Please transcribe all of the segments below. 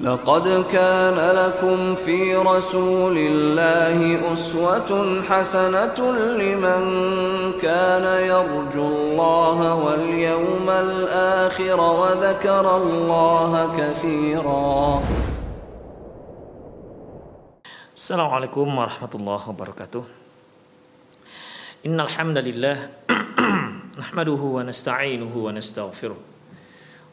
لقد كان لكم في رسول الله أسوة حسنة لمن كان يرجو الله واليوم الآخر وذكر الله كثيرا. السلام عليكم ورحمة الله وبركاته. إن الحمد لله نحمده ونستعينه ونستغفره.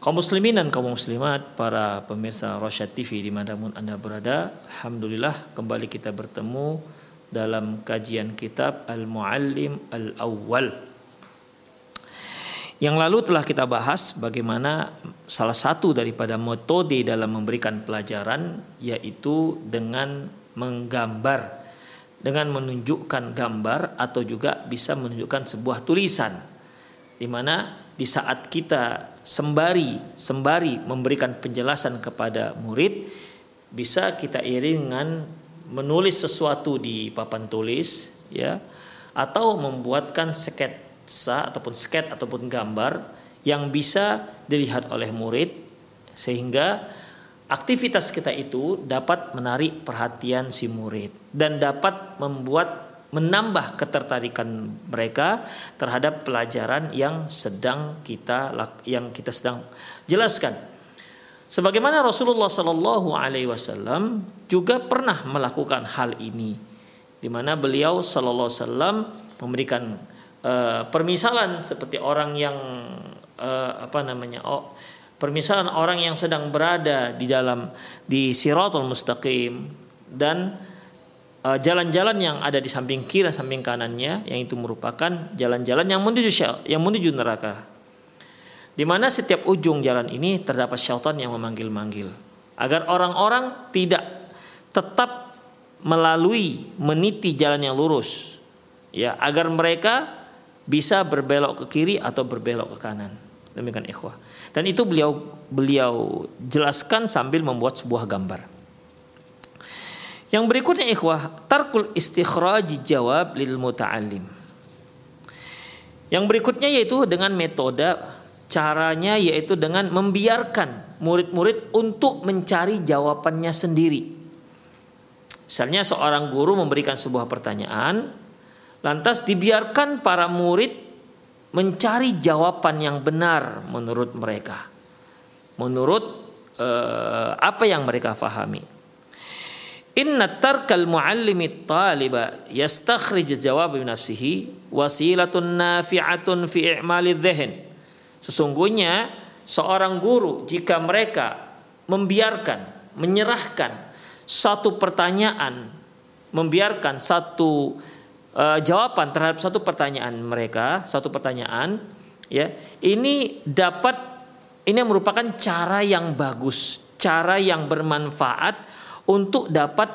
Kaum muslimin dan kaum muslimat, para pemirsa Rosyad TV di mana pun Anda berada, Alhamdulillah kembali kita bertemu dalam kajian kitab Al-Muallim Al-Awwal. Yang lalu telah kita bahas bagaimana salah satu daripada metode dalam memberikan pelajaran yaitu dengan menggambar dengan menunjukkan gambar atau juga bisa menunjukkan sebuah tulisan di mana di saat kita sembari sembari memberikan penjelasan kepada murid bisa kita iring dengan menulis sesuatu di papan tulis ya atau membuatkan sket sketsa ataupun sket ataupun gambar yang bisa dilihat oleh murid sehingga aktivitas kita itu dapat menarik perhatian si murid dan dapat membuat menambah ketertarikan mereka terhadap pelajaran yang sedang kita yang kita sedang jelaskan. Sebagaimana Rasulullah Shallallahu Alaihi Wasallam juga pernah melakukan hal ini, di mana beliau Shallallahu Alaihi Wasallam memberikan uh, permisalan seperti orang yang uh, apa namanya oh permisalan orang yang sedang berada di dalam di siratul mustaqim dan jalan-jalan uh, yang ada di samping kiri samping kanannya yang itu merupakan jalan-jalan yang menuju yang menuju neraka di mana setiap ujung jalan ini terdapat syaitan yang memanggil-manggil agar orang-orang tidak tetap melalui meniti jalan yang lurus ya agar mereka bisa berbelok ke kiri atau berbelok ke kanan. Demikian ikhwah. Dan itu beliau beliau jelaskan sambil membuat sebuah gambar. Yang berikutnya ikhwah, tarkul istikhraj jawab lil muta'allim. Yang berikutnya yaitu dengan metode caranya yaitu dengan membiarkan murid-murid untuk mencari jawabannya sendiri. Misalnya seorang guru memberikan sebuah pertanyaan, Lantas dibiarkan para murid mencari jawaban yang benar menurut mereka. Menurut uh, apa yang mereka fahami. Inna tarkal muallimi taliba yastakhrij jawab nafsihi wasilatun nafi'atun fi i'mali dhihn. Sesungguhnya seorang guru jika mereka membiarkan, menyerahkan satu pertanyaan, membiarkan satu uh, jawaban terhadap satu pertanyaan mereka, satu pertanyaan, ya, ini dapat ini merupakan cara yang bagus, cara yang bermanfaat untuk dapat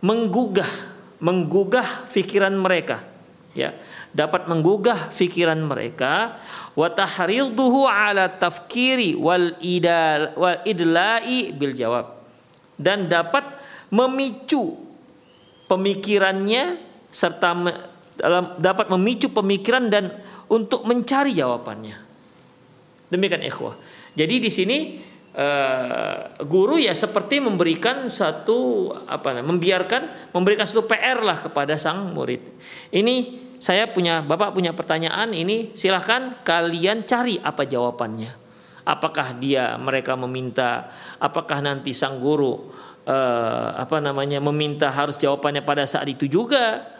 menggugah, menggugah pikiran mereka, ya, dapat menggugah pikiran mereka wa tahriduhu ala tafkiri wal idal wal idla'i bil jawab dan dapat memicu pemikirannya serta dalam dapat memicu pemikiran dan untuk mencari jawabannya. Demikian ikhwah. Jadi di sini uh, guru ya seperti memberikan satu apa namanya membiarkan memberikan satu PR lah kepada sang murid. Ini saya punya Bapak punya pertanyaan ini silahkan kalian cari apa jawabannya. Apakah dia mereka meminta apakah nanti sang guru uh, apa namanya meminta harus jawabannya pada saat itu juga.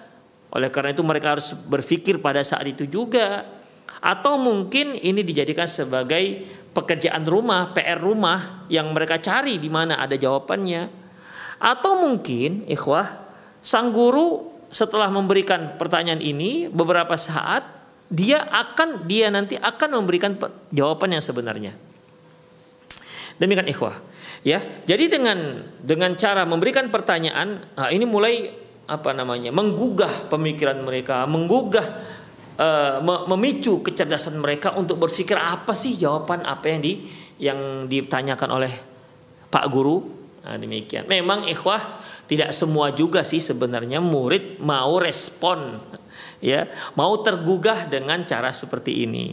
Oleh karena itu mereka harus berpikir pada saat itu juga atau mungkin ini dijadikan sebagai pekerjaan rumah, PR rumah yang mereka cari di mana ada jawabannya. Atau mungkin ikhwah, sang guru setelah memberikan pertanyaan ini beberapa saat dia akan dia nanti akan memberikan jawaban yang sebenarnya. Demikian ikhwah. Ya, jadi dengan dengan cara memberikan pertanyaan, nah ini mulai apa namanya menggugah pemikiran mereka, menggugah uh, memicu kecerdasan mereka untuk berpikir apa sih jawaban apa yang di yang ditanyakan oleh Pak Guru. Nah, demikian. Memang ikhwah tidak semua juga sih sebenarnya murid mau respon ya, mau tergugah dengan cara seperti ini.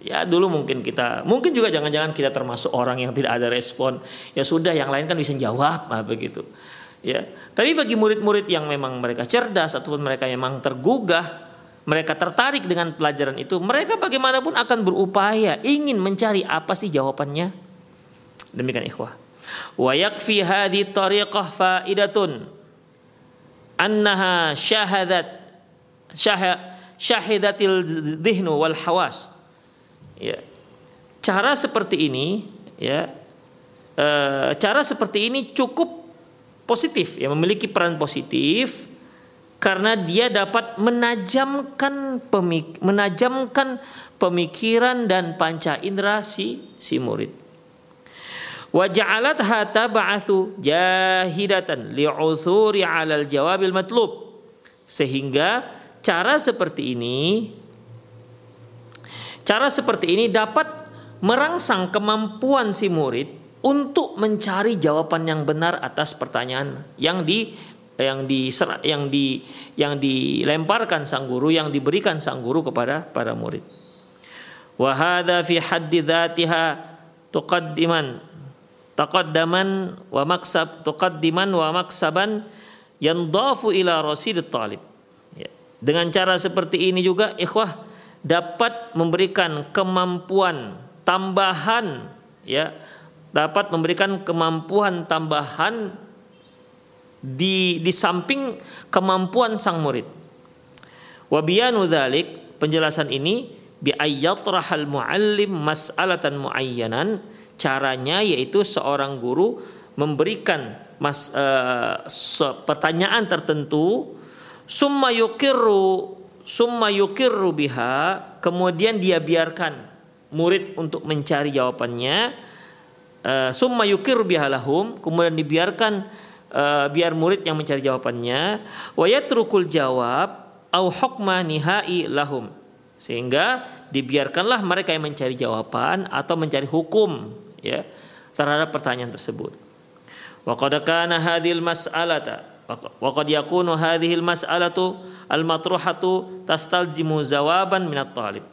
Ya dulu mungkin kita, mungkin juga jangan-jangan kita termasuk orang yang tidak ada respon. Ya sudah, yang lain kan bisa jawab, nah, begitu. Ya, tapi bagi murid-murid yang memang mereka cerdas ataupun mereka memang tergugah mereka tertarik dengan pelajaran itu, mereka bagaimanapun akan berupaya ingin mencari apa sih jawabannya. Demikian ikhwah. Wa yakfi hadhi tariqah faidatun annaha syahadat syahidatil dhihnu wal hawas. Ya. Cara seperti ini ya e, cara seperti ini cukup positif ya memiliki peran positif karena dia dapat menajamkan pemik menajamkan pemikiran dan panca indera si si murid. Wa ja'alatha tab'athu jahidatan li'uthuri 'alal jawabil matlub. Sehingga cara seperti ini cara seperti ini dapat merangsang kemampuan si murid untuk mencari jawaban yang benar atas pertanyaan yang di yang di yang di yang dilemparkan sang guru yang diberikan sang guru kepada para murid. Wa hadza fi haddi dzatiha tuqaddiman taqaddaman wa maksab tuqaddiman wa maksaban yandafu ila rasid talib. Ya. Dengan cara seperti ini juga ikhwah dapat memberikan kemampuan tambahan ya dapat memberikan kemampuan tambahan di di samping kemampuan sang murid. Wabiyanu dzalik penjelasan ini bi ayyatrahal muallim mas'alatan muayyanan caranya yaitu seorang guru memberikan mas, uh, pertanyaan tertentu summa yukirru summa yukirru biha kemudian dia biarkan murid untuk mencari jawabannya uh, summa yukirru biha lahum kemudian dibiarkan uh, biar murid yang mencari jawabannya wa yatrukul jawab au hukma nihai lahum. Sehingga dibiarkanlah mereka yang mencari jawaban atau mencari hukum ya terhadap pertanyaan tersebut. Wa qad kana hadhil mas'alata wa qad yakunu hadhil mas'alatu al matruhatu tastaljimu jawaban minat talib.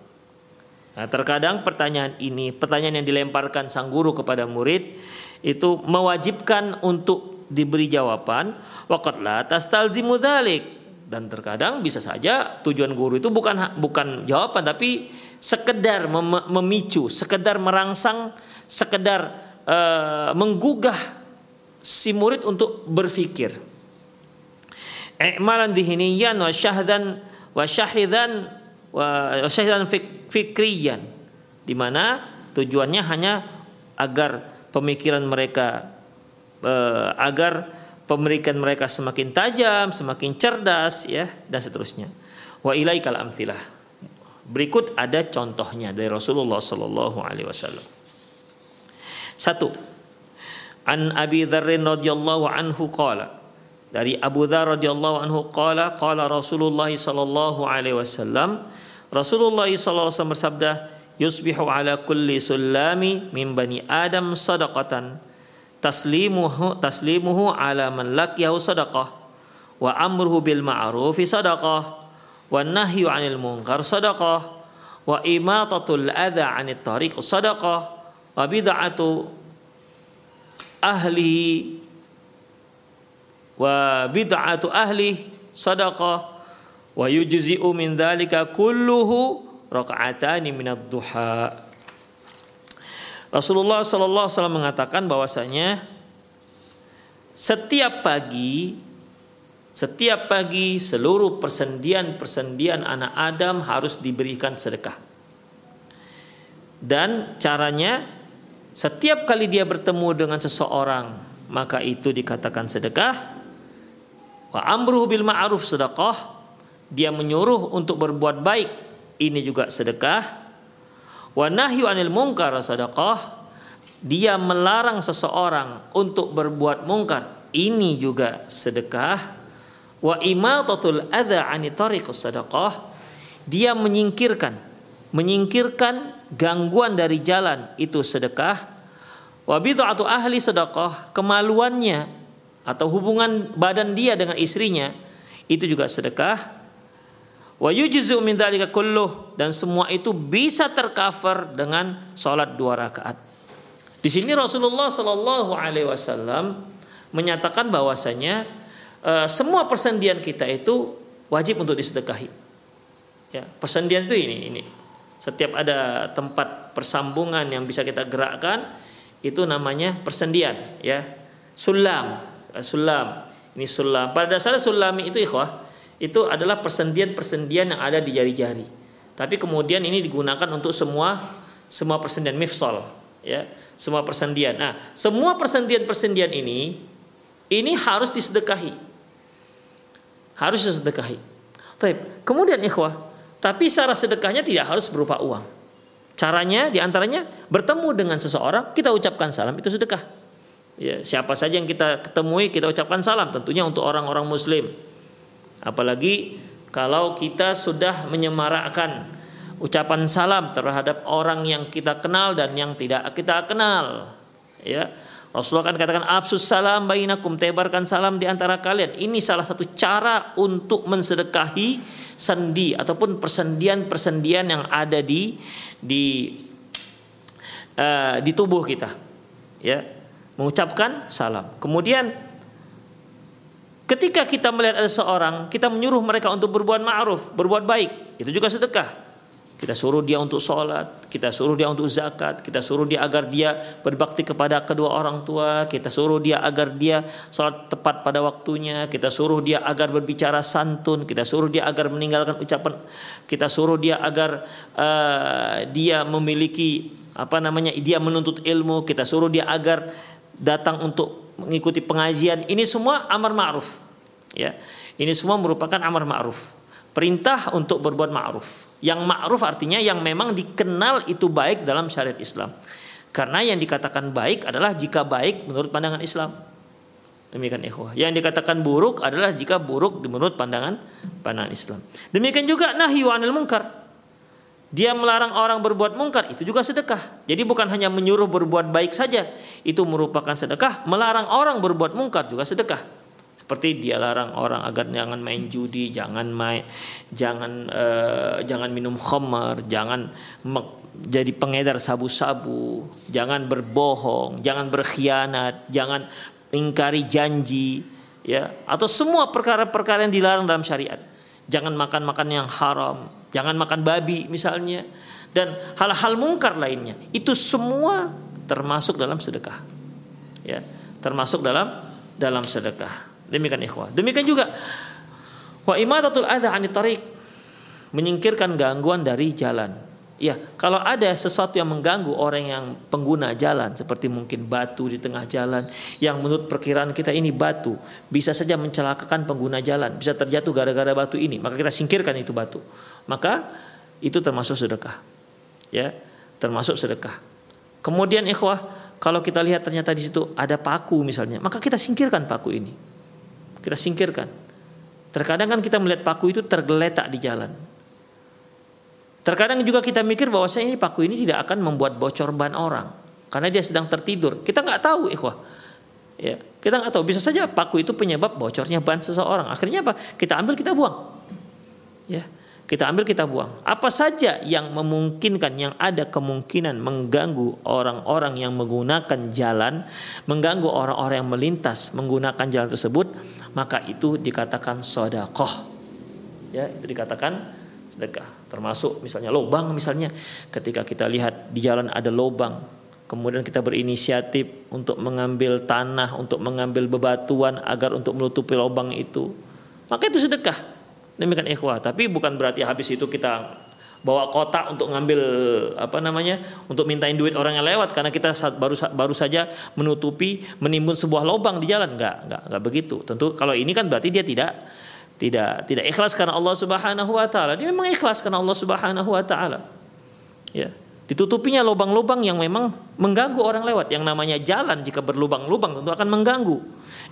Nah, terkadang pertanyaan ini, pertanyaan yang dilemparkan sang guru kepada murid itu mewajibkan untuk diberi jawaban waqad la tastalzimu dzalik dan terkadang bisa saja tujuan guru itu bukan bukan jawaban tapi sekedar mem memicu, sekedar merangsang, sekedar uh, menggugah si murid untuk berpikir. I'malan dihiniyan wa syahdan wa syahidan wa syahidan fik fikriyan di mana tujuannya hanya agar pemikiran mereka uh, agar pemerikan mereka semakin tajam, semakin cerdas ya dan seterusnya. Wa ilaikal amfilah. Berikut ada contohnya dari Rasulullah sallallahu alaihi wasallam. Satu. An Abi Dzar radhiyallahu anhu qala dari Abu Dzar radhiyallahu anhu qala qala Rasulullah sallallahu alaihi wasallam Rasulullah sallallahu alaihi wasallam bersabda yusbihu ala kulli sulami min bani adam sadaqatan taslimuhu taslimuhu ala man laqiyahu sadaqah wa amruhu bil ma'rufi sadaqah wa nahyu 'anil munkar sadaqah wa imatatul adha 'anit tariq sadaqah wa bid'atu ahli wa bid'atu ahli sadaqah wa yujzi'u min dzalika kulluhu raka'atani minad duha Rasulullah sallallahu alaihi mengatakan bahwasanya setiap pagi setiap pagi seluruh persendian-persendian anak Adam harus diberikan sedekah. Dan caranya setiap kali dia bertemu dengan seseorang maka itu dikatakan sedekah. Wa amruhu bil ma'ruf sedekah. Dia menyuruh untuk berbuat baik ini juga sedekah. Wa nahyu anil munkar sedekah. Dia melarang seseorang untuk berbuat mungkar ini juga sedekah. Wa imatatul adza ani tariqus sadaqah. Dia menyingkirkan menyingkirkan gangguan dari jalan itu sedekah. Wa bid'atu ahli sedekah kemaluannya atau hubungan badan dia dengan istrinya itu juga sedekah wa yujzu min dzalika kulluh dan semua itu bisa tercover dengan salat dua rakaat di sini Rasulullah Shallallahu alaihi wasallam menyatakan bahwasanya Eh, semua persendian kita itu wajib untuk disedekahi. Ya, persendian itu ini ini. Setiap ada tempat persambungan yang bisa kita gerakkan itu namanya persendian ya. Sulam, eh, sulam. Ini sulam. Pada dasarnya sulami itu ikhwah, itu adalah persendian-persendian yang ada di jari-jari. Tapi kemudian ini digunakan untuk semua semua persendian mifsal ya, semua persendian. Nah, semua persendian-persendian ini ini harus disedekahi harus disedekahi. Taib. Kemudian ikhwah, tapi cara sedekahnya tidak harus berupa uang. Caranya di antaranya bertemu dengan seseorang, kita ucapkan salam itu sedekah. Ya, siapa saja yang kita ketemui kita ucapkan salam, tentunya untuk orang-orang muslim. Apalagi kalau kita sudah menyemarakkan ucapan salam terhadap orang yang kita kenal dan yang tidak kita kenal. Ya, Rasulullah kan katakan absus salam bainakum tebarkan salam di antara kalian. Ini salah satu cara untuk mensedekahi sendi ataupun persendian-persendian yang ada di di uh, di tubuh kita. Ya, mengucapkan salam. Kemudian ketika kita melihat ada seorang, kita menyuruh mereka untuk berbuat ma'ruf, berbuat baik. Itu juga sedekah. Kita suruh dia untuk sholat, kita suruh dia untuk zakat, kita suruh dia agar dia berbakti kepada kedua orang tua, kita suruh dia agar dia sholat tepat pada waktunya, kita suruh dia agar berbicara santun, kita suruh dia agar meninggalkan ucapan, kita suruh dia agar uh, dia memiliki apa namanya, dia menuntut ilmu, kita suruh dia agar datang untuk mengikuti pengajian. Ini semua amar ma'ruf. Ya. Ini semua merupakan amar ma'ruf. Perintah untuk berbuat ma'ruf. Yang ma'ruf artinya yang memang dikenal itu baik dalam syariat Islam. Karena yang dikatakan baik adalah jika baik menurut pandangan Islam. Demikian ikhwah. Yang dikatakan buruk adalah jika buruk menurut pandangan pandangan Islam. Demikian juga nahyu anil munkar. Dia melarang orang berbuat mungkar itu juga sedekah. Jadi bukan hanya menyuruh berbuat baik saja, itu merupakan sedekah. Melarang orang berbuat mungkar juga sedekah. Seperti dia larang orang agar jangan main judi, jangan main, jangan uh, jangan minum khamar, jangan jadi pengedar sabu-sabu, jangan berbohong, jangan berkhianat, jangan ingkari janji, ya, atau semua perkara-perkara yang dilarang dalam syariat. Jangan makan-makan yang haram, jangan makan babi misalnya, dan hal-hal mungkar lainnya. Itu semua termasuk dalam sedekah. Ya, termasuk dalam dalam sedekah. Demikian ikhwah. Demikian juga wa imatatul adha anit menyingkirkan gangguan dari jalan. Ya, kalau ada sesuatu yang mengganggu orang yang pengguna jalan seperti mungkin batu di tengah jalan yang menurut perkiraan kita ini batu bisa saja mencelakakan pengguna jalan, bisa terjatuh gara-gara batu ini, maka kita singkirkan itu batu. Maka itu termasuk sedekah. Ya, termasuk sedekah. Kemudian ikhwah, kalau kita lihat ternyata di situ ada paku misalnya, maka kita singkirkan paku ini kita singkirkan. Terkadang kan kita melihat paku itu tergeletak di jalan. Terkadang juga kita mikir bahwa saya ini paku ini tidak akan membuat bocor ban orang karena dia sedang tertidur. Kita nggak tahu ikhwah. Ya, kita nggak tahu bisa saja paku itu penyebab bocornya ban seseorang. Akhirnya apa? Kita ambil kita buang. Ya, kita ambil kita buang. Apa saja yang memungkinkan yang ada kemungkinan mengganggu orang-orang yang menggunakan jalan, mengganggu orang-orang yang melintas menggunakan jalan tersebut, maka itu dikatakan sodakoh. Ya, itu dikatakan sedekah. Termasuk misalnya lubang misalnya ketika kita lihat di jalan ada lubang, kemudian kita berinisiatif untuk mengambil tanah, untuk mengambil bebatuan agar untuk menutupi lubang itu. Maka itu sedekah. Demikian ikhwah. Tapi bukan berarti habis itu kita bawa kotak untuk ngambil apa namanya untuk mintain duit orang yang lewat karena kita baru baru saja menutupi menimbun sebuah lubang di jalan enggak enggak enggak begitu tentu kalau ini kan berarti dia tidak tidak tidak ikhlas karena Allah Subhanahu wa taala dia memang ikhlas karena Allah Subhanahu wa taala ya Ditutupinya lubang-lubang yang memang mengganggu orang lewat. Yang namanya jalan jika berlubang-lubang tentu akan mengganggu.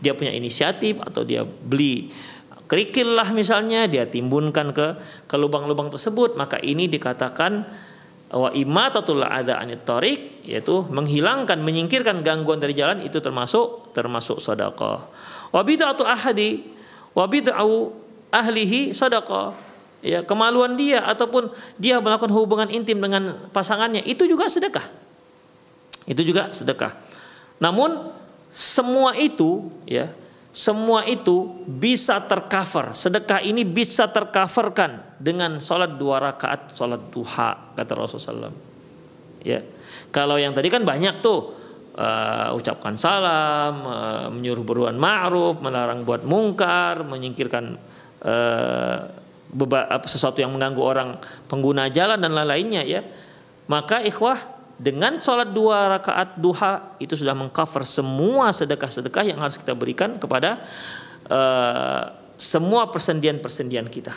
Dia punya inisiatif atau dia beli kerikil lah misalnya, dia timbunkan ke ke lubang-lubang tersebut, maka ini dikatakan wa imatatul ada anit yaitu menghilangkan menyingkirkan gangguan dari jalan itu termasuk termasuk sedekah. Wa bid'atu ahadi wa bid'u ahlihi sedekah ya kemaluan dia ataupun dia melakukan hubungan intim dengan pasangannya itu juga sedekah. Itu juga sedekah. Namun semua itu ya semua itu bisa tercover. Sedekah ini bisa tercoverkan dengan sholat dua rakaat sholat duha kata Rasulullah SAW. Ya, kalau yang tadi kan banyak tuh uh, ucapkan salam, uh, menyuruh beruan ma'ruf, melarang buat mungkar, menyingkirkan uh, sesuatu yang mengganggu orang pengguna jalan dan lain-lainnya ya. Maka ikhwah dengan sholat dua rakaat duha itu sudah mengcover semua sedekah-sedekah yang harus kita berikan kepada uh, semua persendian-persendian kita.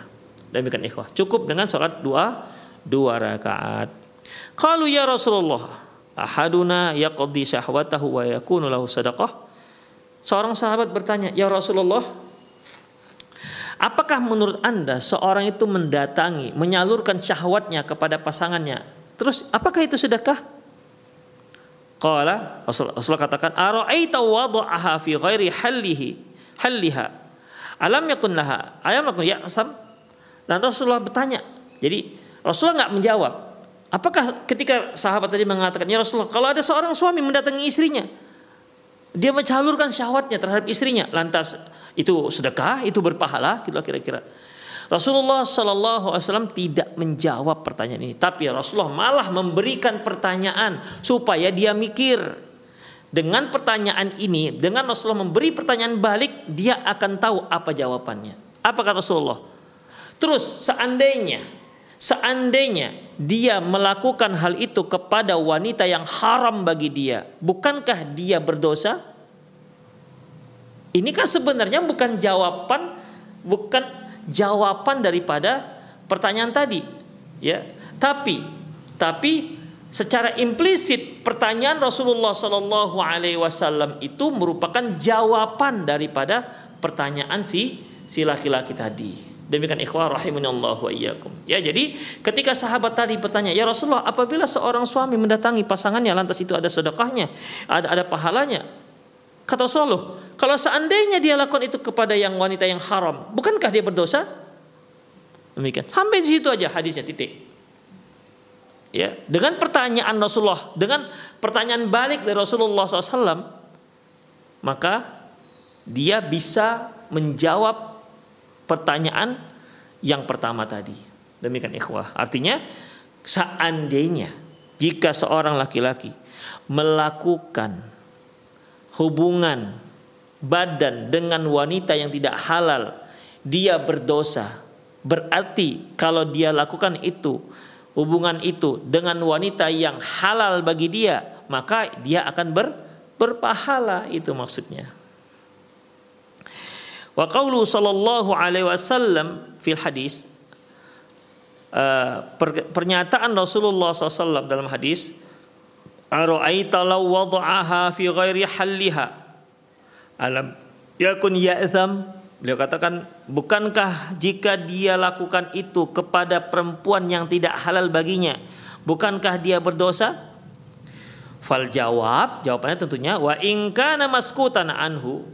Demikian ikhwah. Cukup dengan sholat dua dua rakaat. Kalau ya Rasulullah ahaduna yaqdi syahwatahu wa yakunu lahu sadaqah. Seorang sahabat bertanya ya Rasulullah Apakah menurut Anda seorang itu mendatangi, menyalurkan syahwatnya kepada pasangannya? Terus apakah itu sedekah? Qala Rasulullah katakan ara'aita wada'aha fi ghairi hallihi halliha? Alam yakun laha? Alam yakun ya lantas Rasulullah bertanya. Jadi Rasulullah nggak menjawab apakah ketika sahabat tadi mengatakan ya Rasulullah kalau ada seorang suami mendatangi istrinya dia mencalurkan syahwatnya terhadap istrinya lantas itu sedekah, itu berpahala, gitu kira-kira. Rasulullah Shallallahu Alaihi Wasallam tidak menjawab pertanyaan ini, tapi Rasulullah malah memberikan pertanyaan supaya dia mikir. Dengan pertanyaan ini, dengan Rasulullah memberi pertanyaan balik, dia akan tahu apa jawabannya. Apa kata Rasulullah? Terus seandainya, seandainya dia melakukan hal itu kepada wanita yang haram bagi dia, bukankah dia berdosa? Ini kan sebenarnya bukan jawaban bukan jawaban daripada pertanyaan tadi, ya. Tapi tapi secara implisit pertanyaan Rasulullah Shallallahu Alaihi Wasallam itu merupakan jawaban daripada pertanyaan si si laki-laki tadi. Demikian ikhwah rahimanallah wa iyyakum. Ya, jadi ketika sahabat tadi bertanya, "Ya Rasulullah, apabila seorang suami mendatangi pasangannya lantas itu ada sedekahnya, ada ada pahalanya?" Kata Rasulullah, kalau seandainya dia lakukan itu kepada yang wanita yang haram, bukankah dia berdosa? Demikian. Sampai di situ aja hadisnya titik. Ya, dengan pertanyaan Rasulullah, dengan pertanyaan balik dari Rasulullah SAW, maka dia bisa menjawab pertanyaan yang pertama tadi. Demikian ikhwah. Artinya seandainya jika seorang laki-laki melakukan hubungan badan dengan wanita yang tidak halal, dia berdosa. Berarti kalau dia lakukan itu, hubungan itu dengan wanita yang halal bagi dia, maka dia akan ber, berpahala itu maksudnya. Wa qawlu sallallahu alaihi wasallam fil hadis uh, pernyataan Rasulullah SAW dalam hadis Ara'aita law wada'aha fi ghairi halliha? Alam yakun ya'zam? Beliau katakan bukankah jika dia lakukan itu kepada perempuan yang tidak halal baginya bukankah dia berdosa? Fal jawab, jawabannya tentunya wa ingka namaskutan anhu.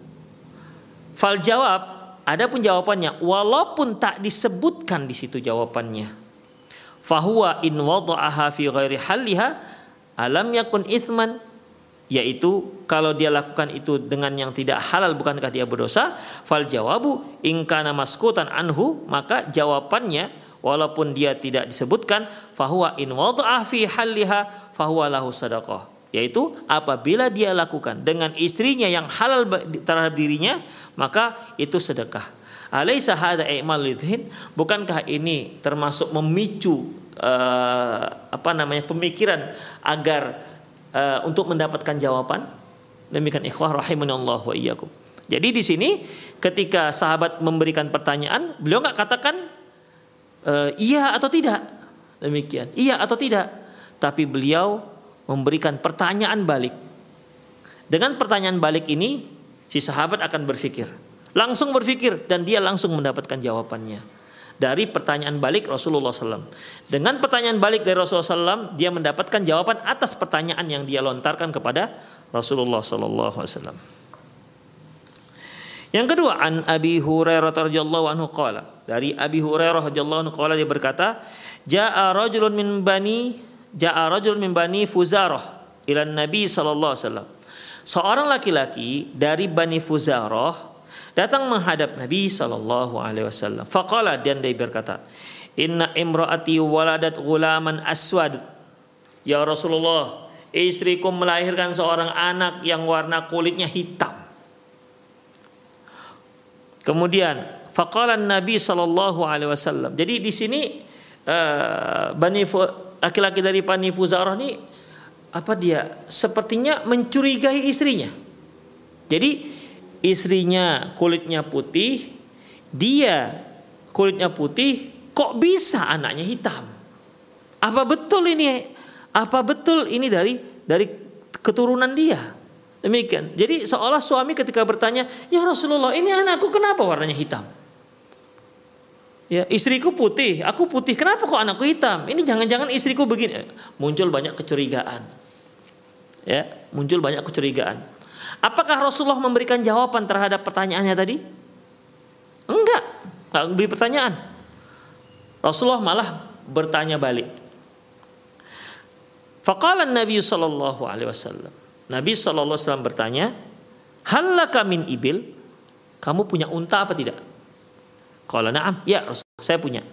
Fal jawab, ada pun jawabannya. Walaupun tak disebutkan di situ jawabannya. Fahuwa in wada'aha fi ghairi halliha alam yakun ithman yaitu kalau dia lakukan itu dengan yang tidak halal bukankah dia berdosa? Fal jawabu ingkana maskutan anhu maka jawabannya walaupun dia tidak disebutkan fahuwa in wada'ah fi halliha fahuwa lahu sadaqah yaitu apabila dia lakukan dengan istrinya yang halal terhadap dirinya maka itu sedekah. Alaisa hada i'mal bukankah ini termasuk memicu uh, apa namanya pemikiran agar uh, untuk mendapatkan jawaban? Demikian ikhwah rahimanallah wa iyyakum. Jadi di sini ketika sahabat memberikan pertanyaan beliau nggak katakan uh, iya atau tidak. Demikian iya atau tidak. Tapi beliau memberikan pertanyaan balik. Dengan pertanyaan balik ini, si sahabat akan berpikir, langsung berpikir dan dia langsung mendapatkan jawabannya dari pertanyaan balik Rasulullah SAW. Dengan pertanyaan balik dari Rasulullah SAW, dia mendapatkan jawaban atas pertanyaan yang dia lontarkan kepada Rasulullah SAW. Yang kedua, an Abi Hurairah radhiyallahu anhu qala. Dari Abi Hurairah radhiyallahu anhu qala dia berkata, "Ja'a rajulun min bani ja'a rajul min bani Fuzarah ila Nabi sallallahu alaihi wasallam. Seorang laki-laki dari Bani Fuzarah datang menghadap Nabi sallallahu alaihi wasallam. Faqala dan dia berkata, "Inna imraati waladat ghulaman aswad." Ya Rasulullah, istriku melahirkan seorang anak yang warna kulitnya hitam. Kemudian faqala Nabi sallallahu alaihi wasallam. Jadi di sini uh, Bani laki-laki dari Bani Fuzarah ini apa dia sepertinya mencurigai istrinya. Jadi istrinya kulitnya putih, dia kulitnya putih, kok bisa anaknya hitam? Apa betul ini? Apa betul ini dari dari keturunan dia? Demikian. Jadi seolah suami ketika bertanya, "Ya Rasulullah, ini anakku kenapa warnanya hitam?" Ya, istriku putih, aku putih. Kenapa kok anakku hitam? Ini jangan-jangan istriku begini. Muncul banyak kecurigaan. Ya, muncul banyak kecurigaan. Apakah Rasulullah memberikan jawaban terhadap pertanyaannya tadi? Enggak, enggak beri pertanyaan. Rasulullah malah bertanya balik. Faqala Nabi sallallahu alaihi wasallam. Nabi sallallahu alaihi wasallam bertanya, "Hallaka min ibil?" Kamu punya unta apa tidak? Qala na'am, ya Rasul, saya punya.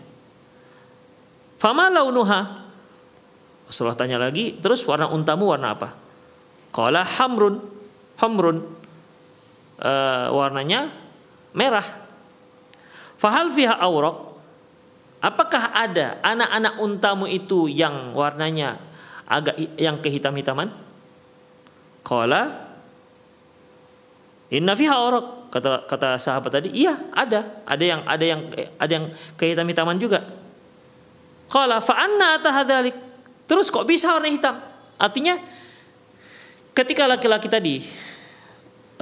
Fama launuha? Rasulullah tanya lagi, terus warna untamu warna apa? Qala hamrun. Hamrun. Uh, warnanya merah. Fahal fiha awraq? Apakah ada anak-anak untamu itu yang warnanya agak yang kehitam-hitaman? Qala Inna fiha awraq kata kata sahabat tadi iya ada. Ada yang ada yang ada yang kehitam hitaman juga. Qala fa anna terus kok bisa warna hitam? Artinya ketika laki-laki tadi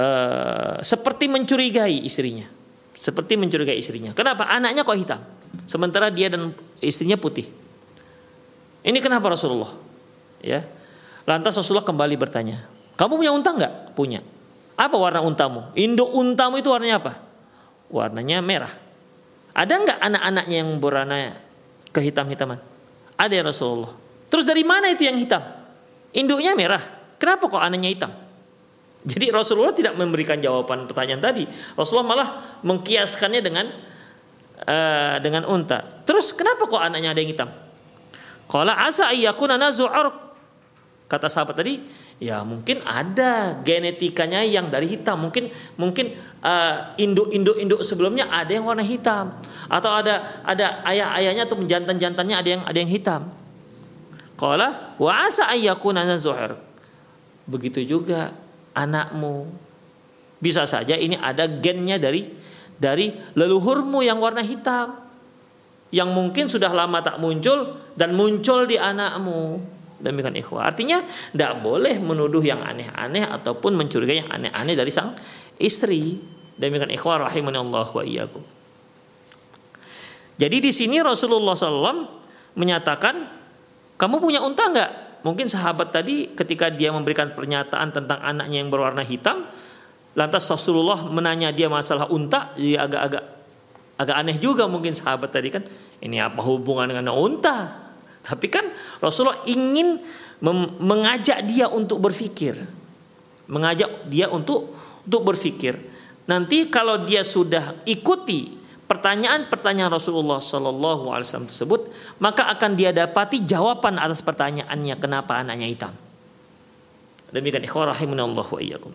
uh, seperti mencurigai istrinya. Seperti mencurigai istrinya. Kenapa? Anaknya kok hitam? Sementara dia dan istrinya putih. Ini kenapa Rasulullah? Ya. Lantas Rasulullah kembali bertanya kamu punya unta nggak? Punya apa warna untamu? Induk untamu itu warnanya apa? Warnanya merah. Ada nggak anak-anaknya yang berwarna kehitam-hitaman? Ada ya Rasulullah. Terus dari mana itu yang hitam? Induknya merah. Kenapa kok anaknya hitam? Jadi Rasulullah tidak memberikan jawaban pertanyaan tadi. Rasulullah malah mengkiaskannya dengan uh, dengan unta. Terus kenapa kok anaknya ada yang hitam? Kalau asa ayyakuna Kata sahabat tadi, ya mungkin ada genetikanya yang dari hitam. Mungkin mungkin uh, induk-induk induk sebelumnya ada yang warna hitam. Atau ada ada ayah-ayahnya atau jantan-jantannya ada yang ada yang hitam. Qala wa asa ayyakuna zuhair begitu juga anakmu. Bisa saja ini ada gennya dari dari leluhurmu yang warna hitam. Yang mungkin sudah lama tak muncul dan muncul di anakmu Demikian ikhwah. Artinya tidak boleh menuduh yang aneh-aneh ataupun mencurigai yang aneh-aneh dari sang istri. Demikian ikhwah Allah wa iyyakum. Jadi di sini Rasulullah SAW menyatakan, kamu punya unta nggak? mungkin sahabat tadi ketika dia memberikan pernyataan tentang anaknya yang berwarna hitam, lantas Rasulullah menanya dia masalah unta, jadi agak-agak agak aneh juga mungkin sahabat tadi kan, ini apa hubungan dengan unta? Tapi kan Rasulullah ingin mengajak dia untuk berpikir, mengajak dia untuk untuk berpikir. Nanti kalau dia sudah ikuti pertanyaan-pertanyaan Rasulullah Shallallahu Alaihi Wasallam tersebut, maka akan dia dapati jawaban atas pertanyaannya kenapa anaknya hitam. Demikian ikhwah wa iyyakum.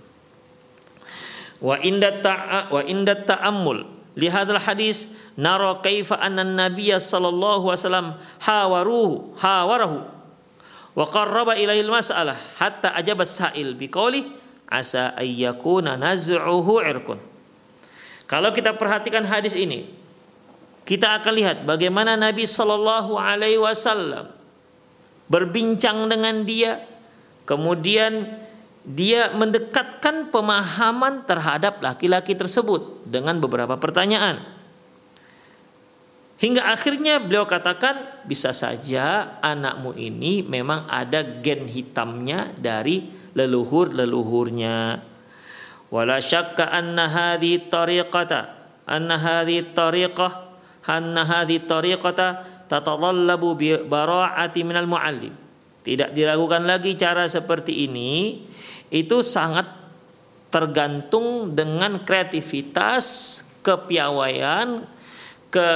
Wa inda ta'a wa inda ta'ammul li hadzal hadis nara kaifa anna an-nabiy sallallahu alaihi wasallam hawaruhu hawarahu wa qarraba ilaihi al-mas'alah hatta ajaba as-sa'il biqauli asa ayyakuna naz'uhu irkun. Kalau kita perhatikan hadis ini, kita akan lihat bagaimana Nabi Shallallahu Alaihi Wasallam berbincang dengan dia, kemudian dia mendekatkan pemahaman terhadap laki-laki tersebut dengan beberapa pertanyaan. Hingga akhirnya beliau katakan bisa saja anakmu ini memang ada gen hitamnya dari leluhur-leluhurnya wala syakka anna hadhi tariqata anna hadhi tariqah anna hadhi tariqata tatadallabu bi bara'ati minal muallim tidak diragukan lagi cara seperti ini itu sangat tergantung dengan kreativitas kepiawaian ke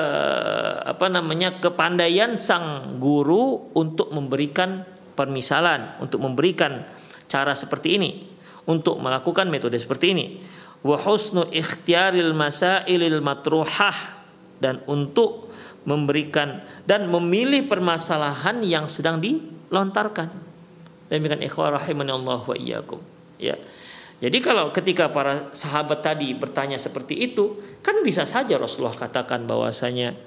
apa namanya kepandaian sang guru untuk memberikan permisalan untuk memberikan cara seperti ini untuk melakukan metode seperti ini. Wa husnu ikhtiyaril masailil matruhah dan untuk memberikan dan memilih permasalahan yang sedang dilontarkan. Demikian ikhwah rahimani Allah wa iyyakum. Ya. Jadi kalau ketika para sahabat tadi bertanya seperti itu, kan bisa saja Rasulullah katakan bahwasanya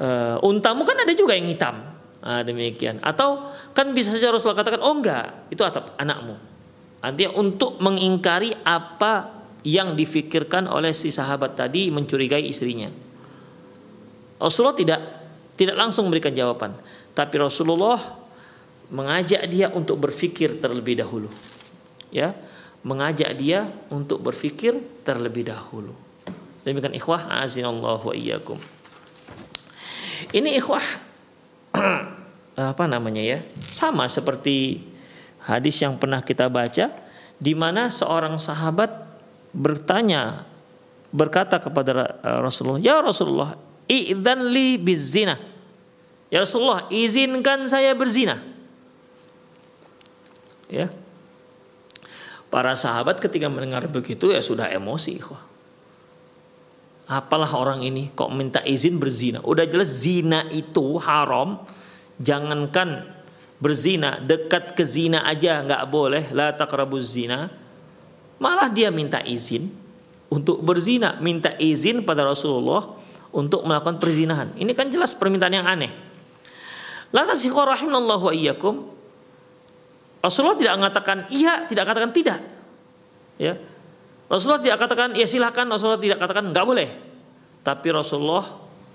e, untamu kan ada juga yang hitam. Nah, demikian. Atau kan bisa saja Rasulullah katakan, "Oh enggak, itu atap anakmu." Artinya untuk mengingkari apa yang difikirkan oleh si sahabat tadi mencurigai istrinya. Rasulullah tidak tidak langsung memberikan jawaban, tapi Rasulullah mengajak dia untuk berpikir terlebih dahulu. Ya, mengajak dia untuk berpikir terlebih dahulu. Demikian ikhwah azinallahu wa iyyakum. Ini ikhwah apa namanya ya? Sama seperti hadis yang pernah kita baca di mana seorang sahabat bertanya berkata kepada eh, Rasulullah, "Ya Rasulullah, idzan li bizina." Ya Rasulullah, izinkan saya berzina. Ya. Para sahabat ketika mendengar begitu ya sudah emosi, Apalah orang ini kok minta izin berzina? Udah jelas zina itu haram. Jangankan berzina, dekat ke zina aja nggak boleh, la taqrabuz zina. Malah dia minta izin untuk berzina, minta izin pada Rasulullah untuk melakukan perzinahan. Ini kan jelas permintaan yang aneh. Lantas wa iyyakum Rasulullah tidak mengatakan iya, tidak katakan tidak. Ya. Rasulullah tidak katakan ya silakan, Rasulullah tidak katakan nggak boleh. Tapi Rasulullah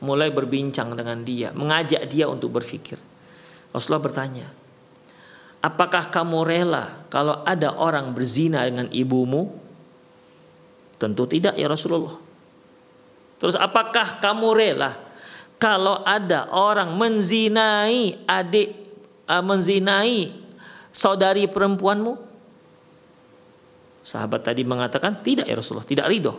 mulai berbincang dengan dia, mengajak dia untuk berpikir. Rasulullah bertanya, apakah kamu rela kalau ada orang berzina dengan ibumu? Tentu tidak ya Rasulullah. Terus apakah kamu rela kalau ada orang menzinai adik uh, menzinai saudari perempuanmu? Sahabat tadi mengatakan tidak ya Rasulullah, tidak ridho.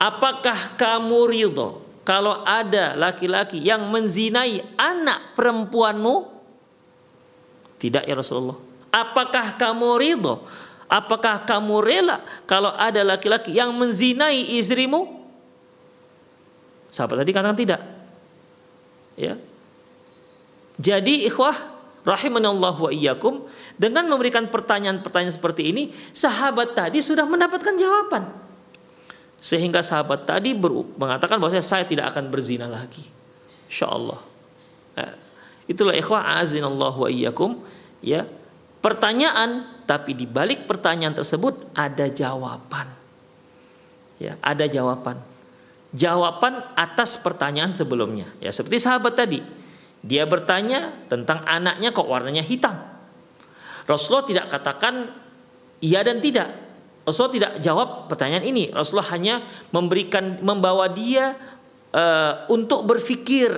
Apakah kamu ridho kalau ada laki-laki yang menzinai anak perempuanmu? Tidak ya Rasulullah. Apakah kamu ridho? Apakah kamu rela kalau ada laki-laki yang menzinai istrimu? Sahabat tadi katakan tidak. Ya. Jadi ikhwah rahimanallahu wa iyyakum dengan memberikan pertanyaan-pertanyaan seperti ini, sahabat tadi sudah mendapatkan jawaban. Sehingga sahabat tadi mengatakan bahwa saya tidak akan berzina lagi. Insyaallah. Nah, Itulah ikhwah azinallahu wa iyyakum ya. Pertanyaan tapi di balik pertanyaan tersebut ada jawaban. Ya, ada jawaban. Jawaban atas pertanyaan sebelumnya. Ya, seperti sahabat tadi. Dia bertanya tentang anaknya kok warnanya hitam. Rasulullah tidak katakan iya dan tidak. Rasulullah tidak jawab pertanyaan ini. Rasulullah hanya memberikan membawa dia uh, untuk berpikir,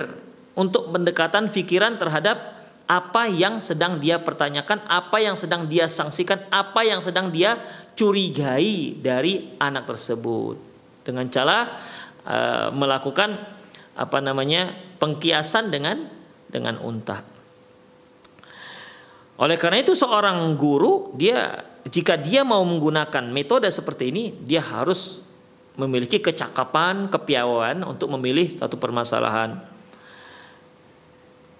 untuk pendekatan pikiran terhadap apa yang sedang dia pertanyakan, apa yang sedang dia sanksikan, apa yang sedang dia curigai dari anak tersebut. Dengan cara uh, melakukan apa namanya pengkiasan dengan dengan unta. Oleh karena itu seorang guru dia jika dia mau menggunakan metode seperti ini dia harus memiliki kecakapan, kepiawaian untuk memilih satu permasalahan.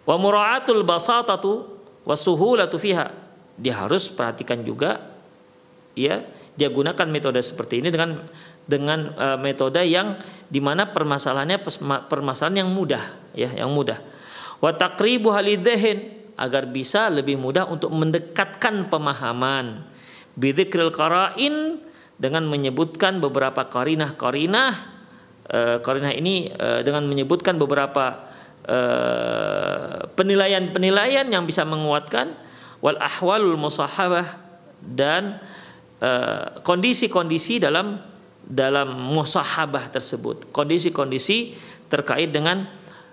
Wa mura'atul basatatu wasuhulatu fiha. Dia harus perhatikan juga ya, dia gunakan metode seperti ini dengan dengan uh, metode yang di mana permasalahannya permasalahan yang mudah ya, yang mudah. Wa taqribu agar bisa lebih mudah untuk mendekatkan pemahaman. Bidzikril qara'in dengan menyebutkan beberapa qarinah-qarinah qarinah ini uh, dengan menyebutkan beberapa eh, penilaian-penilaian yang bisa menguatkan wal ahwalul musahabah dan kondisi-kondisi dalam dalam musahabah tersebut. Kondisi-kondisi terkait dengan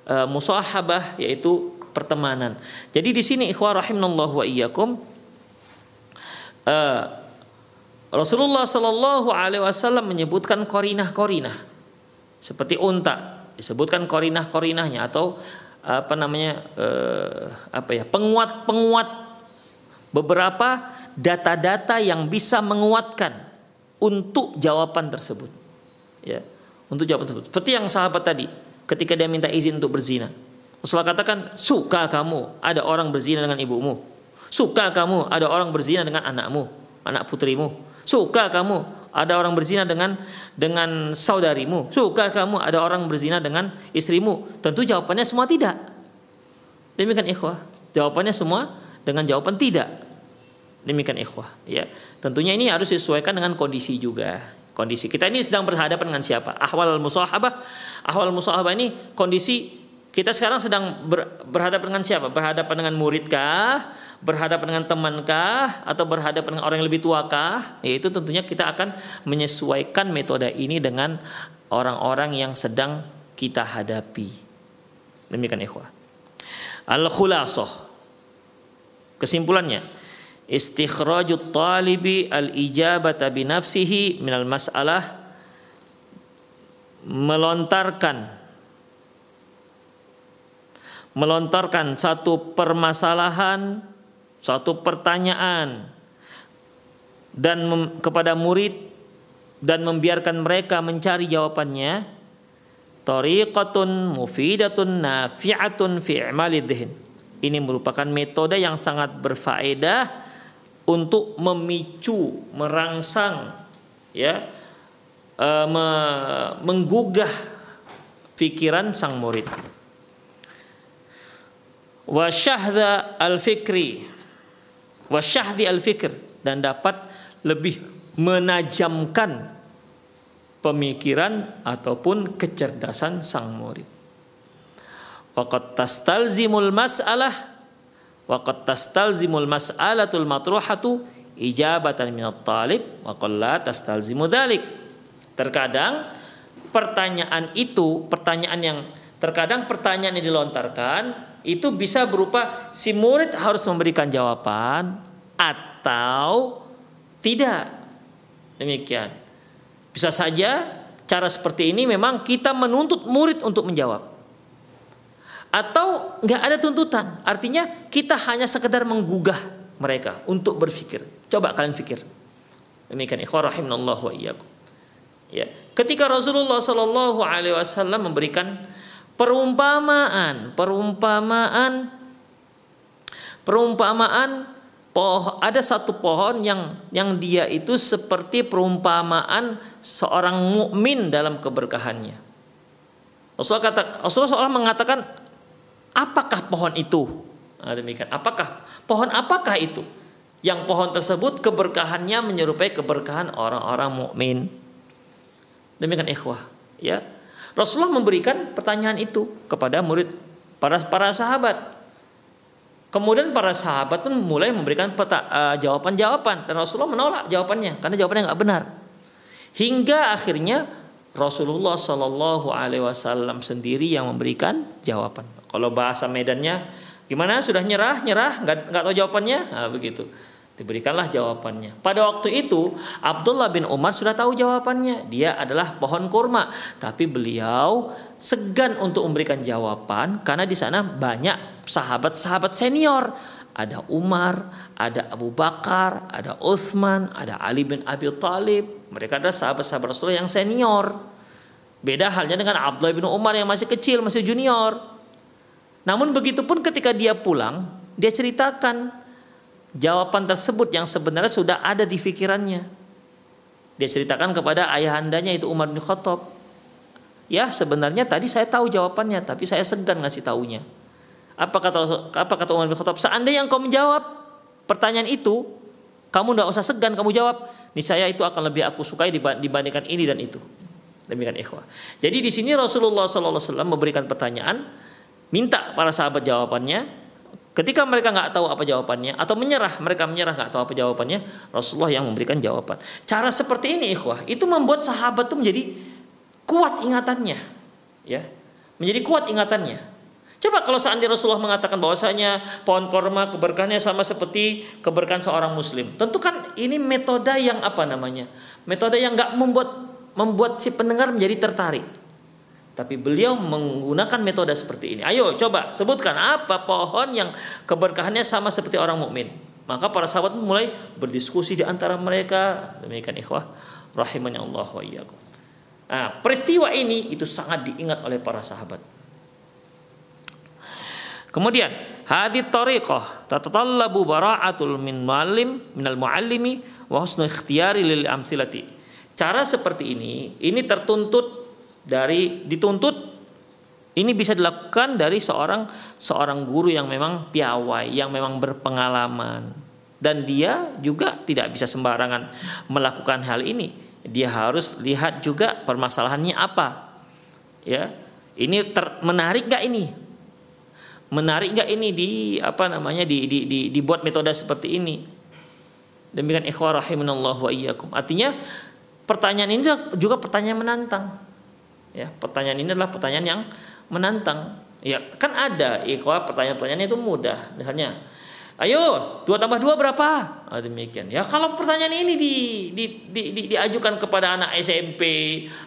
musahabah yaitu pertemanan. Jadi di sini ikhwah rahimallahu wa iyyakum uh, Rasulullah Shallallahu alaihi wasallam menyebutkan korinah-korinah. Seperti unta disebutkan korinah-korinahnya atau apa namanya uh, apa ya penguat-penguat. Beberapa data-data yang bisa menguatkan untuk jawaban tersebut. Ya untuk jawaban tersebut. Seperti yang sahabat tadi ketika dia minta izin untuk berzina Rasulullah katakan, suka kamu ada orang berzina dengan ibumu. Suka kamu ada orang berzina dengan anakmu, anak putrimu. Suka kamu ada orang berzina dengan dengan saudarimu. Suka kamu ada orang berzina dengan istrimu. Tentu jawabannya semua tidak. Demikian ikhwah. Jawabannya semua dengan jawaban tidak. Demikian ikhwah. Ya, tentunya ini harus disesuaikan dengan kondisi juga. Kondisi kita ini sedang berhadapan dengan siapa? Ahwal musahabah. Ahwal musahabah ini kondisi kita sekarang sedang ber, berhadapan dengan siapa? Berhadapan dengan muridkah? Berhadapan dengan temankah? Atau berhadapan dengan orang yang lebih tuakah? Yaitu tentunya kita akan menyesuaikan metode ini dengan orang-orang yang sedang kita hadapi. Demikian ikhwah. Al-khulasoh. Kesimpulannya, istikhrajut talibi al-ijabata bi nafsihi minal mas'alah. Melontarkan. Melontarkan satu permasalahan, satu pertanyaan dan kepada murid dan membiarkan mereka mencari jawabannya. Tariqatun mufidatun nafi'atun fi ini merupakan metode yang sangat berfaedah untuk memicu merangsang ya uh, menggugah pikiran sang murid wa syahdha al-fikri wa syahdi al-fikr dan dapat lebih menajamkan pemikiran ataupun kecerdasan sang murid. Waqad tastalzimul mas'alah waqad tastalzimul mas'alatul matruhatu ijabatan minat talib wa qalla tastalzimu. Terkadang pertanyaan itu, pertanyaan yang terkadang pertanyaan yang dilontarkan itu bisa berupa si murid harus memberikan jawaban atau tidak. Demikian. Bisa saja cara seperti ini memang kita menuntut murid untuk menjawab. Atau nggak ada tuntutan. Artinya kita hanya sekedar menggugah mereka untuk berpikir. Coba kalian pikir. Demikian ikhwah wa iyyakum. Ya. Ketika Rasulullah Shallallahu alaihi wasallam memberikan perumpamaan perumpamaan perumpamaan poh ada satu pohon yang yang dia itu seperti perumpamaan seorang mukmin dalam keberkahannya Rasulullah kata Rasulullah mengatakan apakah pohon itu nah, demikian apakah pohon apakah itu yang pohon tersebut keberkahannya menyerupai keberkahan orang-orang mukmin demikian ikhwah ya Rasulullah memberikan pertanyaan itu kepada murid para para sahabat. Kemudian para sahabat pun mulai memberikan uh, jawaban-jawaban dan Rasulullah menolak jawabannya karena jawabannya nggak benar. Hingga akhirnya Rasulullah Shallallahu Alaihi Wasallam sendiri yang memberikan jawaban. Kalau bahasa Medannya gimana? Sudah nyerah, nyerah, nggak nggak tahu jawabannya, nah, begitu. Diberikanlah jawabannya. Pada waktu itu Abdullah bin Umar sudah tahu jawabannya. Dia adalah pohon kurma, tapi beliau segan untuk memberikan jawaban karena di sana banyak sahabat-sahabat senior. Ada Umar, ada Abu Bakar, ada Uthman, ada Ali bin Abi Thalib. Mereka adalah sahabat-sahabat Rasulullah yang senior. Beda halnya dengan Abdullah bin Umar yang masih kecil, masih junior. Namun begitu pun ketika dia pulang, dia ceritakan jawaban tersebut yang sebenarnya sudah ada di pikirannya. Dia ceritakan kepada ayahandanya itu Umar bin Khattab. Ya sebenarnya tadi saya tahu jawabannya tapi saya segan ngasih taunya. Apa kata apa kata Umar bin Khattab? Seandainya engkau menjawab pertanyaan itu, kamu tidak usah segan kamu jawab. Niscaya itu akan lebih aku sukai dibandingkan ini dan itu. Demikian ikhwah. Jadi di sini Rasulullah SAW memberikan pertanyaan, minta para sahabat jawabannya, Ketika mereka nggak tahu apa jawabannya atau menyerah, mereka menyerah nggak tahu apa jawabannya, Rasulullah yang memberikan jawaban. Cara seperti ini, ikhwah, itu membuat sahabat itu menjadi kuat ingatannya, ya, menjadi kuat ingatannya. Coba kalau seandainya Rasulullah mengatakan bahwasanya pohon korma keberkahannya sama seperti keberkahan seorang muslim. Tentu kan ini metode yang apa namanya? Metode yang nggak membuat membuat si pendengar menjadi tertarik. Tapi beliau menggunakan metode seperti ini. Ayo coba sebutkan apa pohon yang keberkahannya sama seperti orang mukmin. Maka para sahabat mulai berdiskusi di antara mereka. Demikian ikhwah rahimahnya Allah wa iyyakum. Nah, peristiwa ini itu sangat diingat oleh para sahabat. Kemudian, hadhi tariqah tatatallabu bara'atul min muallim minal muallimi wa husnu ikhtiyari lil amthilati. Cara seperti ini ini tertuntut dari dituntut ini bisa dilakukan dari seorang seorang guru yang memang piawai, yang memang berpengalaman dan dia juga tidak bisa sembarangan melakukan hal ini. Dia harus lihat juga permasalahannya apa. Ya. Ini ter, menarik nggak ini? Menarik nggak ini di apa namanya di, di, di dibuat metode seperti ini? Demikian ikhwah rahimanallah wa iyyakum. Artinya pertanyaan ini juga pertanyaan menantang Ya, pertanyaan ini adalah pertanyaan yang menantang. Ya, kan ada ikhwah pertanyaan-pertanyaan itu mudah. Misalnya, ayo dua tambah dua berapa? Ah, demikian. Ya kalau pertanyaan ini di, di, di, di, diajukan kepada anak SMP,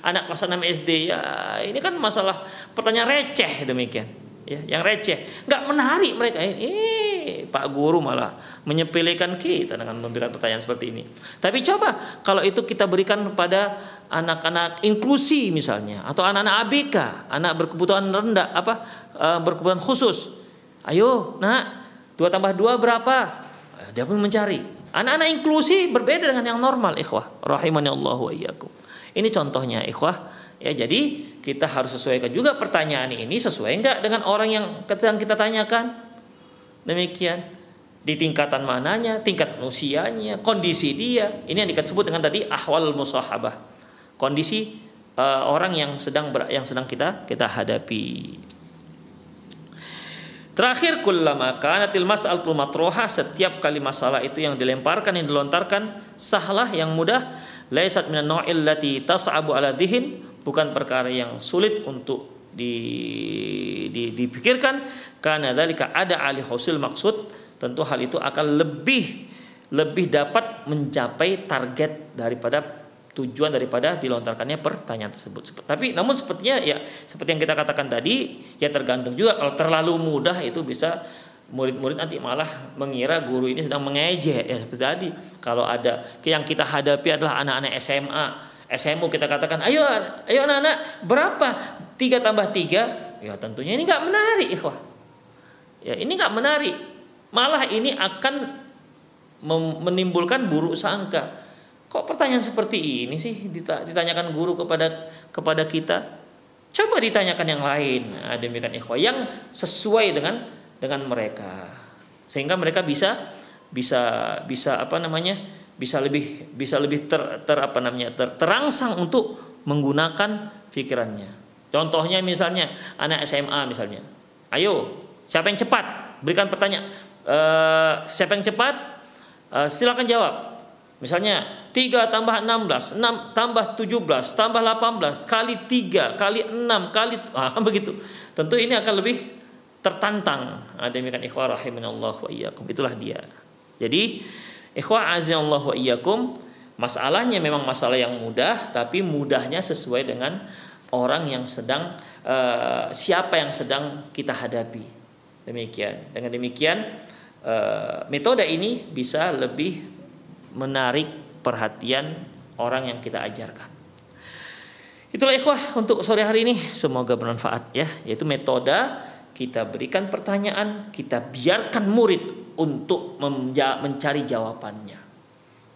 anak kelas 6 SD, ya ini kan masalah pertanyaan receh demikian. Ya, yang receh, nggak menarik mereka. Eh, Pak Guru malah menyepelekan kita dengan memberikan pertanyaan seperti ini. Tapi coba kalau itu kita berikan kepada anak-anak inklusi misalnya atau anak-anak ABK, anak berkebutuhan rendah apa uh, berkebutuhan khusus. Ayo, nak, dua tambah dua berapa? Dia pun mencari. Anak-anak inklusi berbeda dengan yang normal, ikhwah. Rahimani Allah wa iyyakum. Ini contohnya, ikhwah. Ya, jadi kita harus sesuaikan juga pertanyaan ini sesuai enggak dengan orang yang kita tanyakan. Demikian. Di tingkatan mananya, tingkat usianya, kondisi dia. Ini yang disebut dengan tadi ahwal musahabah. Kondisi uh, orang yang sedang ber, yang sedang kita kita hadapi. Terakhir kullama kanatil mas'alatul matroha setiap kali masalah itu yang dilemparkan yang dilontarkan sahlah yang mudah. Laisat minan nau'il lati tas'abu ala dihin. Bukan perkara yang sulit untuk di, di, dipikirkan. Karena dalika ada alih husul maksud tentu hal itu akan lebih lebih dapat mencapai target daripada tujuan daripada dilontarkannya pertanyaan tersebut. Tapi namun sepertinya ya seperti yang kita katakan tadi ya tergantung juga kalau terlalu mudah itu bisa murid-murid nanti malah mengira guru ini sedang mengejek ya seperti tadi. Kalau ada yang kita hadapi adalah anak-anak SMA, SMU kita katakan, ayo ayo anak-anak berapa tiga tambah tiga? Ya tentunya ini nggak menarik, ikhwah. Ya ini nggak menarik. Malah ini akan menimbulkan buruk sangka Kok pertanyaan seperti ini sih ditanyakan guru kepada kepada kita? Coba ditanyakan yang lain. Nah, demikian ikhwah yang sesuai dengan dengan mereka. Sehingga mereka bisa bisa bisa apa namanya? bisa lebih bisa lebih ter, ter apa namanya? Ter, terangsang untuk menggunakan pikirannya. Contohnya misalnya anak SMA misalnya. Ayo, siapa yang cepat? Berikan pertanyaan. Uh, siapa yang cepat uh, silakan jawab. Misalnya 3 tambah 16, 6 tambah 17, tambah 18 kali 3 kali 6 kali ah, begitu. Tentu ini akan lebih tertantang. Demikian ikhwah rahimanallah wa iyyakum. Itulah dia. Jadi ikhwah azanallah wa iyyakum masalahnya memang masalah yang mudah tapi mudahnya sesuai dengan orang yang sedang uh, siapa yang sedang kita hadapi. Demikian. Dengan demikian uh, metode ini bisa lebih menarik perhatian orang yang kita ajarkan. Itulah ikhwah untuk sore hari ini. Semoga bermanfaat ya. Yaitu metode kita berikan pertanyaan, kita biarkan murid untuk mencari jawabannya.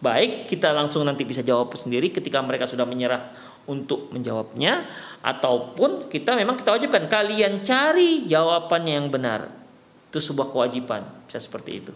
Baik, kita langsung nanti bisa jawab sendiri ketika mereka sudah menyerah untuk menjawabnya ataupun kita memang kita wajibkan kalian cari jawabannya yang benar. Itu sebuah kewajiban, bisa seperti itu.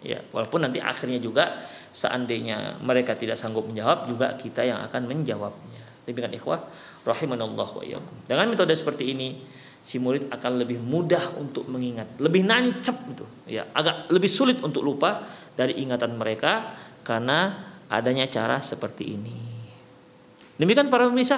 Ya, walaupun nanti akhirnya juga seandainya mereka tidak sanggup menjawab juga kita yang akan menjawabnya. Demikian ikhwah rahimanallah wa iyyakum. Dengan metode seperti ini si murid akan lebih mudah untuk mengingat, lebih nancep itu. Ya, agak lebih sulit untuk lupa dari ingatan mereka karena adanya cara seperti ini. Demikian para pemirsa,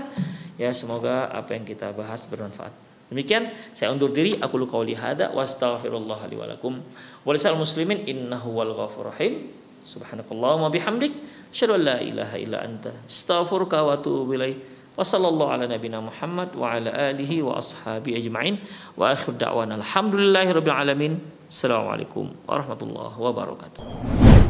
ya semoga apa yang kita bahas bermanfaat. Demikian saya undur diri aku lu qauli hada wa astaghfirullah li wa lakum wa muslimin innahu wal ghafur rahim. Subhanakallahumma bihamdik asyhadu an la ilaha illa anta astaghfiruka wa atubu ilaik. Wa sallallahu ala nabina Muhammad wa ala alihi wa ashabi ajma'in wa akhir da'wana alhamdulillahi rabbil alamin. Assalamualaikum warahmatullahi wabarakatuh.